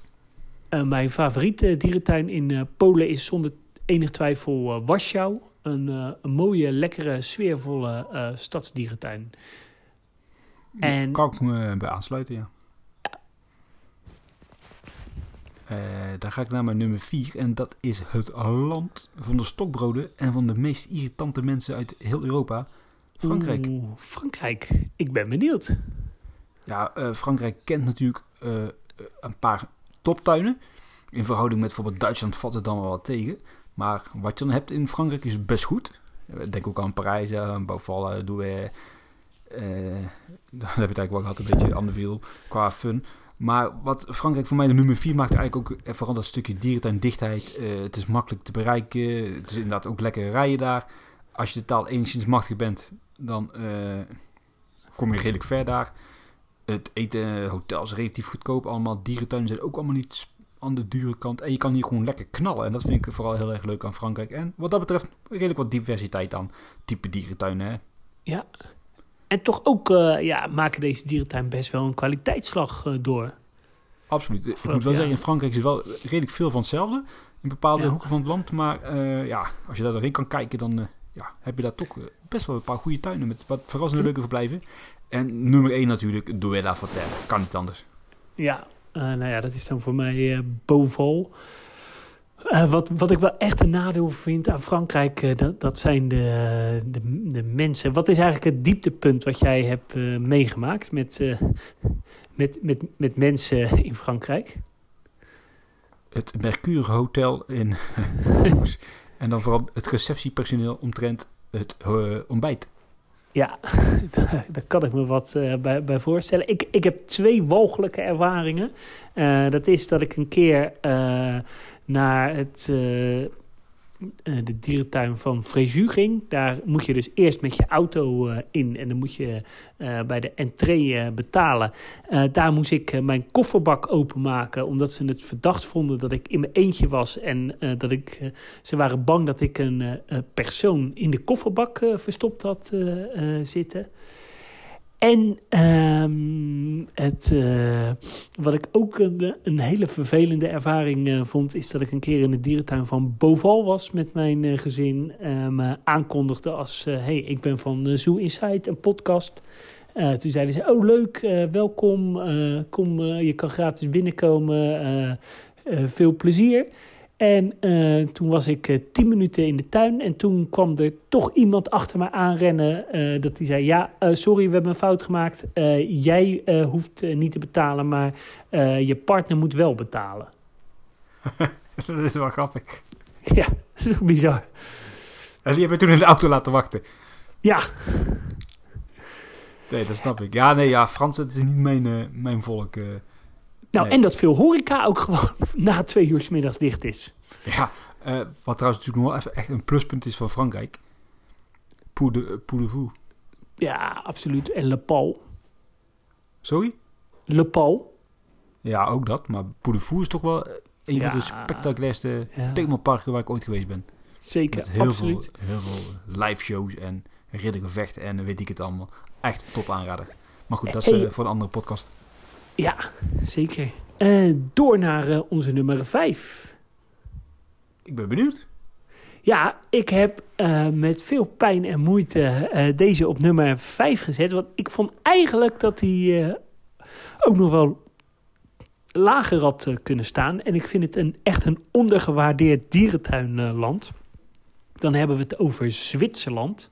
Mijn favoriete dierentuin in Polen is zonder enig twijfel Warschau. Een, een mooie, lekkere, sfeervolle stadsdierentuin. En-
Kan ik me bij aansluiten, ja. Eh, dan ga ik naar mijn nummer 4. En dat is het land van de stokbroden en van de meest irritante mensen uit heel Europa. Frankrijk.
Oeh, Frankrijk. Ik ben benieuwd.
Ja, eh, Frankrijk kent natuurlijk eh, een paar toptuinen. In verhouding met bijvoorbeeld Duitsland valt het dan wel wat tegen. Maar wat je dan hebt in Frankrijk is best goed. Denk ook aan Parijs, aan Beauval, Douai. eh dat heb je het eigenlijk wel gehad, een beetje Andeville qua fun. Maar wat Frankrijk voor mij de nummer 4 maakt, eigenlijk ook eh, vooral dat stukje dierentuindichtheid. Eh het is makkelijk te bereiken. Het is inderdaad ook lekker rijden daar. Als je de taal enigszins machtig bent, dan eh, kom je redelijk ver daar. Het eten, hotels relatief goedkoop allemaal. Dierentuinen zijn ook allemaal niet aan de dure kant. En je kan hier gewoon lekker knallen. En dat vind ik vooral heel erg leuk aan Frankrijk. En wat dat betreft redelijk wat diversiteit aan type dierentuinen. Hè?
Ja. En toch ook eh, ja, maken deze dierentuin best wel een kwaliteitsslag eh, door.
Absoluut. Ik moet wel
ja.
zeggen, in Frankrijk is wel redelijk veel van hetzelfde. In bepaalde
Ja.
hoeken van het land. Maar eh, ja, als je daar doorheen kan kijken, dan ja, heb je daar toch best wel een paar goede tuinen. Met wat verrassende leuke verblijven. En nummer 1 natuurlijk, Douai la Fontaine. Kan niet anders.
Ja, nou ja, dat is dan voor mij eh Eh, wat, wat ik wel echt een nadeel vind aan Frankrijk, eh, dat, dat zijn de, de, de mensen. Wat is eigenlijk het dieptepunt wat jij hebt eh, meegemaakt met, met, met, met mensen in Frankrijk?
Het Mercure Hotel in. En dan vooral het receptiepersoneel omtrent het ontbijt.
Ja, daar kan ik me wat bij, bij voorstellen. Ik, ik heb twee walgelijke ervaringen. Dat is dat ik een keer naar het, eh, eh, de dierentuin van Fréjus ging. Daar moet je dus eerst met je auto eh, in en dan moet je bij de entree betalen. Daar moest ik mijn kofferbak openmaken, omdat ze het verdacht vonden dat ik in mijn eentje was. En dat ik, ze waren bang dat ik een persoon in de kofferbak verstopt had zitten. En ehm, het, eh, wat ik ook een, een hele vervelende ervaring eh, vond, is dat ik een keer in de dierentuin van Boval was met mijn eh, gezin. me aankondigde als: hey, ik ben van Zoo Insight, een podcast. Toen zeiden ze: Oh, leuk, welkom. kom, je kan gratis binnenkomen. veel plezier. En eh, toen was ik eh, tien minuten in de tuin. En toen kwam er toch iemand achter me aanrennen. eh dat die zei: Ja, sorry, we hebben een fout gemaakt. Jij hoeft niet te betalen, maar je partner moet wel betalen.
dat is wel grappig.
ja, dat is ook bizar.
En die hebben toen in de auto laten wachten.
Ja,
Nee, dat snap ik. Ja, nee, ja, Frans, het is niet mijn, mijn volk. Eh.
nou,
Nee.
en dat veel horeca ook gewoon na twee uur 's middags dicht is.
Ja, eh, wat trouwens natuurlijk nog wel even echt een pluspunt is van Frankrijk. De vous.
Ja, absoluut. En Le Pal.
Sorry?
Le Pal.
Ja, ook dat. Maar vous is toch wel eh, een
Ja.
van de spectaculairste
Ja,
themaparken waar ik ooit geweest ben.
zeker,
Met heel
absoluut.
veel, heel veel live shows en riddergevechten en weet ik het allemaal. Echt top aanrader. Maar goed, dat is
Hey.
eh, voor een andere podcast.
Ja, zeker. Eh, door naar eh, onze nummer vijf.
Ik ben benieuwd.
Ja, ik heb eh, met veel pijn en moeite deze op nummer 5 gezet. Want ik vond eigenlijk dat hij ook nog wel lager had kunnen staan. En ik vind het een, echt een ondergewaardeerd dierentuinland. Dan hebben we het over Zwitserland.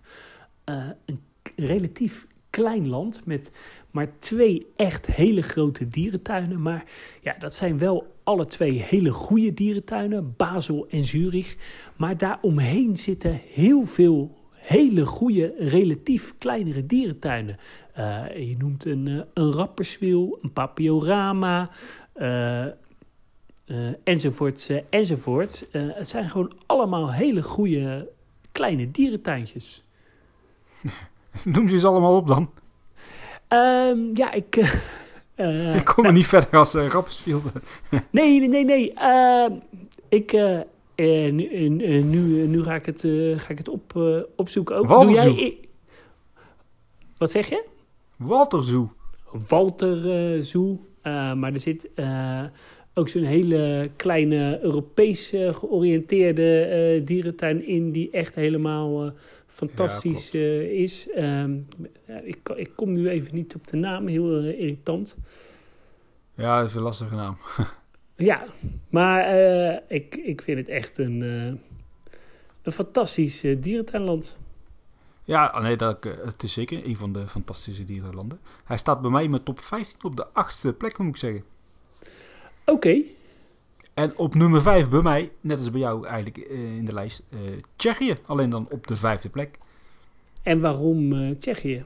Een relatief klein land met maar twee echt hele grote dierentuinen. Maar ja, dat zijn wel alle twee hele goede dierentuinen, Basel en Zurich. Maar daaromheen zitten heel veel hele goede, relatief kleinere dierentuinen. Eh, je noemt een, eh, een Rapperswil, een Papiorama, enzovoorts, eh, enzovoorts. Eh, het zijn gewoon allemaal hele goede kleine dierentuintjes.
Noem ze eens allemaal op dan.
Ehm, ja, ik... eh, eh,
ik kom er niet verder als uh.
Nee, nee, nee, nee. Ehm, ik, eh, nu, nu, nu ga ik het, ga ik het op, opzoeken ook.
Walter
Doe jij, Wat zeg je?
Walter Zoo.
Walter Zoo. Maar er zit ook zo'n hele kleine Europees georiënteerde dierentuin in... die echt helemaal fantastisch eh, is. Ehm, ja, ik, ik kom nu even niet op de naam, heel eh, irritant.
Ja, dat is een lastige naam.
Ja, maar eh, ik, ik vind het echt een, eh, een fantastisch eh, dierentuinland.
Ja, nee, dat, eh, het is zeker een van de fantastische dierenlanden. Hij staat bij mij in mijn top 15 op de achtste plek, moet ik zeggen.
Oké,
En op nummer 5 bij mij, net als bij jou eigenlijk eh, in de lijst, eh, Tsjechië. Alleen dan op de vijfde plek.
en waarom eh, Tsjechië?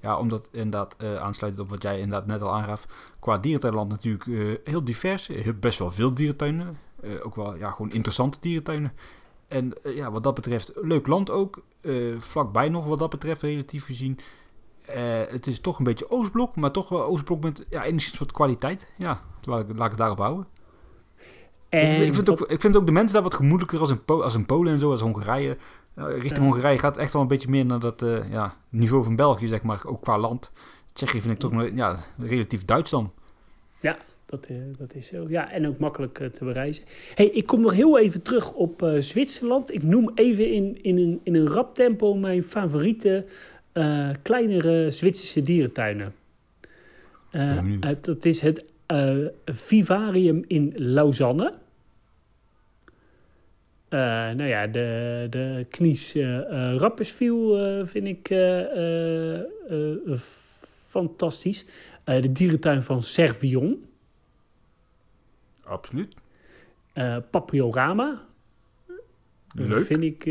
Ja, omdat inderdaad, eh aansluitend op wat jij inderdaad net al aangaf, qua dierentuinland natuurlijk heel divers. Best wel veel dierentuinen. Ook wel ja, gewoon interessante dierentuinen. En ja, wat dat betreft, leuk land ook. Vlakbij nog wat dat betreft, relatief gezien. Het is toch een beetje Oostblok, maar toch wel Oostblok met ja, enigszins wat kwaliteit. Ja, laat ik, laat ik het daarop houden.
En
ik, vind ook, ik vind ook de mensen daar wat gemoedelijker als in, Po- als in Polen en zo, als Hongarije. Eh, richting
Ja.
Hongarije gaat echt wel een beetje meer naar dat eh, ja, niveau van België, zeg maar, ook qua land. Tsjechië vind ik toch nog, ja, relatief Duits dan.
dat, eh, dat is zo. Ja, en ook makkelijk te bereizen. hey, ik kom nog heel even terug op Zwitserland. Ik noem even in, in, een, in een rap tempo mijn favoriete kleinere Zwitserse dierentuinen. Dat is het eh, Vivarium in Lausanne. Eh, nou ja, de, de Knies eh eh, vind ik fantastisch. De dierentuin van Servion.
Absoluut.
Papiorama.
Leuk.
Vind ik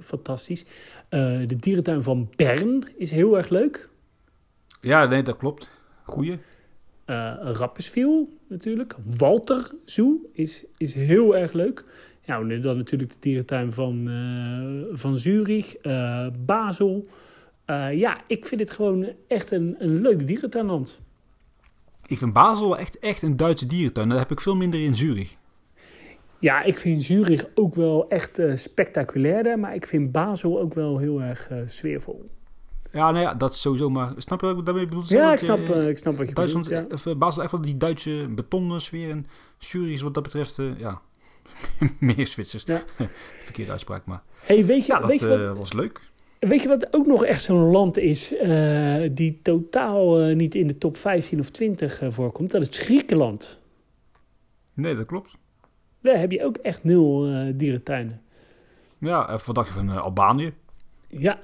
fantastisch. De dierentuin van Bern is heel erg leuk.
Ja, nee, dat klopt. Goeie.
Rapperswil natuurlijk. Walter Zoo is, is heel erg leuk. Ja, dan natuurlijk de dierentuin van, eh, van Zurich. eh, Basel. Ja, ik vind het gewoon echt een, een leuk dierentuinland.
Ik vind Basel echt, echt een Duitse dierentuin. Dat heb ik veel minder in Zurich.
Ja, ik vind Zurich ook wel echt spectaculairder. Maar ik vind Basel ook wel heel erg sfeervol.
Ja, nou ja, dat is sowieso, maar snap je wat ik daarmee bedoel?
Ja, ik snap,
je-
eh, ik snap wat je
Duitsland,
bedoelt. Ja.
of, eh, Basel echt wel die Duitse betonnen sfeer en Zurich is wat dat betreft, eh, ja, meer Zwitsers.
Ja.
Verkeerde uitspraak, maar
Hey, weet je,
ja, dat
weet, je wat,
eh, was leuk.
weet je wat ook nog echt zo'n land is eh, die totaal eh, niet in de top 15 of 20 eh, voorkomt? Dat is Griekenland.
Nee, dat klopt.
Daar heb je ook echt nul eh, dierentuinen.
Ja, even wat dacht je van eh, Albanië?
Ja.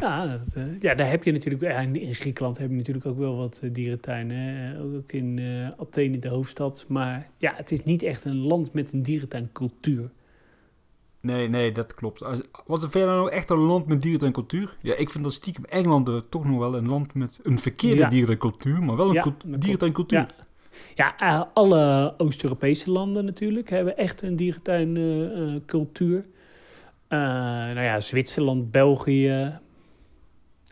Ja, dat, eh, ja, daar heb je natuurlijk... in Griekenland heb je natuurlijk ook wel wat eh, dierentuinen. hè. Ook in eh, Athene, de hoofdstad. Maar ja, het is niet echt een land met een dierentuincultuur.
Nee, nee, dat klopt. Wat vind je nou echt een land met dieren en cultuur? Ja, ik vind dat stiekem Engeland eh, toch nog wel een land met een verkeerde
Ja.
dieren en cultuur, maar wel een
Ja,
cult-
dat
dieren en cultuur.
Ja, ja eh, alle Oost-Europese landen natuurlijk hebben echt een dierentuincultuur. nou ja, Zwitserland, België,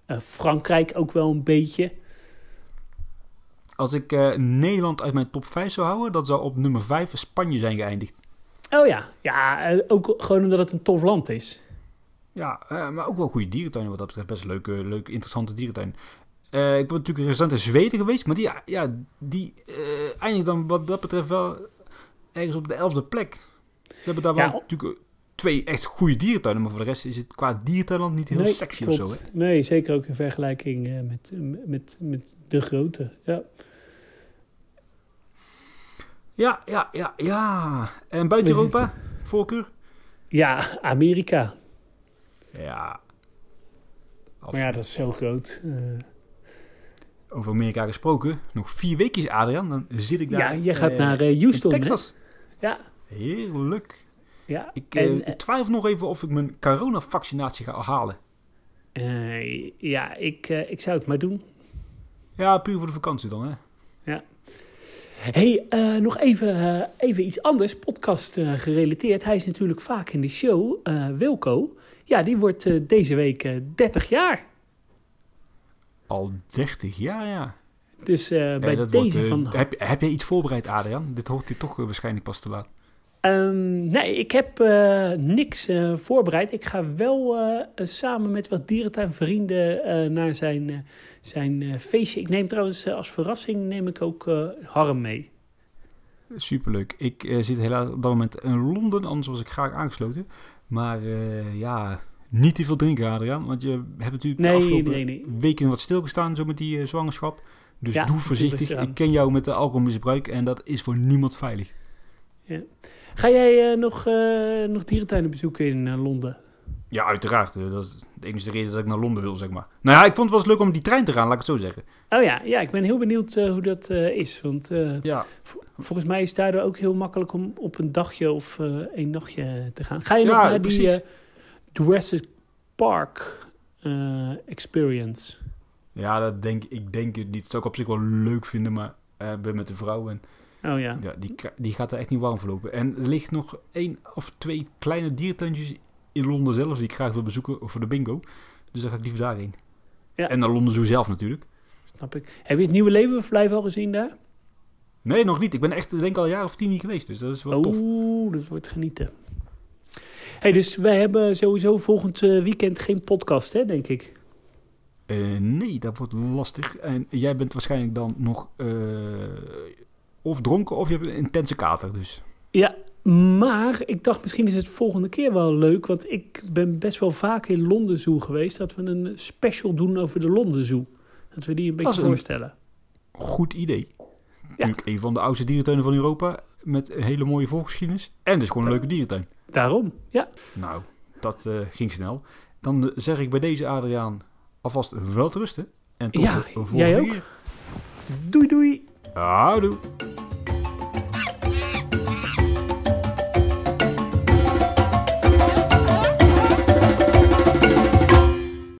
eh, Frankrijk ook wel een beetje.
Als ik eh, Nederland uit mijn top 5 zou houden, dat zou op nummer 5 Spanje zijn geëindigd.
Oh ja, ja eh, ook gewoon omdat het een tof land is.
Ja, maar ook wel goede dierentuinen wat dat betreft. Best leuke, leuke interessante dierentuin. Ik ben natuurlijk recent in Zweden geweest, maar die, ja, die eh, eindigt dan wat dat betreft wel ergens op de elfde plek. Ze hebben daar
Ja.
wel natuurlijk twee echt goede dierentuinen, maar voor de rest is het qua dierentuinland niet heel
Nee,
sexy of zo. Hè?
Nee, zeker ook in vergelijking eh, met, met, met de grote. Ja.
Ja, ja, ja, ja. En buiten Europa, voorkeur?
ja, Amerika.
Ja.
Maar ja, dat is zo groot. Eh,
Over Amerika gesproken, nog vier weekjes Adrian, dan zit ik daar.
ja, je gaat
eh,
naar eh,
in
Houston. hè?
Texas.
Ja,
Heerlijk.
Ja.
Ik, eh, ik twijfel nog even of ik mijn coronavaccinatie ga halen.
eh, ja, ik, eh, ik zou het maar doen.
Ja, puur voor de vakantie dan, hè?
hey, eh, nog even, even iets anders, podcast gerelateerd. Hij is natuurlijk vaak in de show. Wilco, ja, die wordt deze week eh 30 jaar.
Al 30 jaar, ja.
Dus
Ja,
bij deze
wordt,
van...
heb, heb je iets voorbereid, Adrian? Dit hoort hij toch waarschijnlijk pas te laat.
Ehm, nee, ik heb eh, niks eh, voorbereid. Ik ga wel eh, samen met wat dierentuinvrienden naar zijn, zijn feestje. Ik neem trouwens als verrassing neem ik ook Harm mee.
Superleuk. Ik zit helaas op dat moment in Londen, anders was ik graag aangesloten. Maar ja, niet te veel drinken, Adriaan. Want je hebt natuurlijk de
Nee,
afgelopen
nee, nee.
weken wat stilgestaan zo met die zwangerschap. Dus
Ja,
doe voorzichtig. Ik ken jou met de alcoholmisbruik en dat is voor niemand veilig.
Ga jij eh, nog, eh, nog dierentuinen bezoeken in eh, Londen?
Ja, uiteraard. Dat is de enige reden dat ik naar Londen wil, zeg maar. Nou ja, ik vond het wel eens leuk om die trein te gaan, laat ik het zo zeggen.
Oh ja, ja ik ben heel benieuwd hoe dat is. Want
Ja,
volgens mij is het daardoor ook heel makkelijk om op een dagje of een nachtje te gaan. Ga je nog naar die
precies.
eh, Jurassic Park experience?
ja dat denk, ik denk het niet. Dat zou ik op zich wel leuk vinden, maar ik ben met de vrouw en
Oh ja.
ja, die, die gaat er echt niet warm voor lopen. En er ligt nog één of twee kleine diertuintjes in Londen zelf die ik graag wil bezoeken voor de bingo. Dus dan ga ik liever daarheen.
Ja.
En naar Londen Zoo zelf natuurlijk.
Snap ik. Heb je het nieuwe levenverblijf al gezien daar?
Nee, nog niet. Ik ben echt, denk ik, al een jaar of tien niet geweest. Dus dat is wel tof.
Oeh, dat wordt genieten. Hey, dus wij hebben sowieso volgend eh, weekend geen podcast, hè, denk ik.
Eh, nee, dat wordt lastig. En jij bent waarschijnlijk dan nog eh, of dronken of je hebt een intense kater. Dus
Ja, maar ik dacht misschien is het volgende keer wel leuk, want ik ben best wel vaak in Londen Zoo geweest, dat we een special doen over de Londen Zoo. Dat we die een beetje
een-
voorstellen.
goed idee. Natuurlijk een van de oudste dierentuinen van Europa. Met een hele mooie voorgeschiedenis. En is gewoon een leuke dierentuin.
Daarom, ja.
Nou, dat eh, ging snel. Dan zeg ik bij deze Adriaan alvast wel te rusten. En tot
Ja,
de volgende
jij ook.
keer.
Doei doei!
Adu.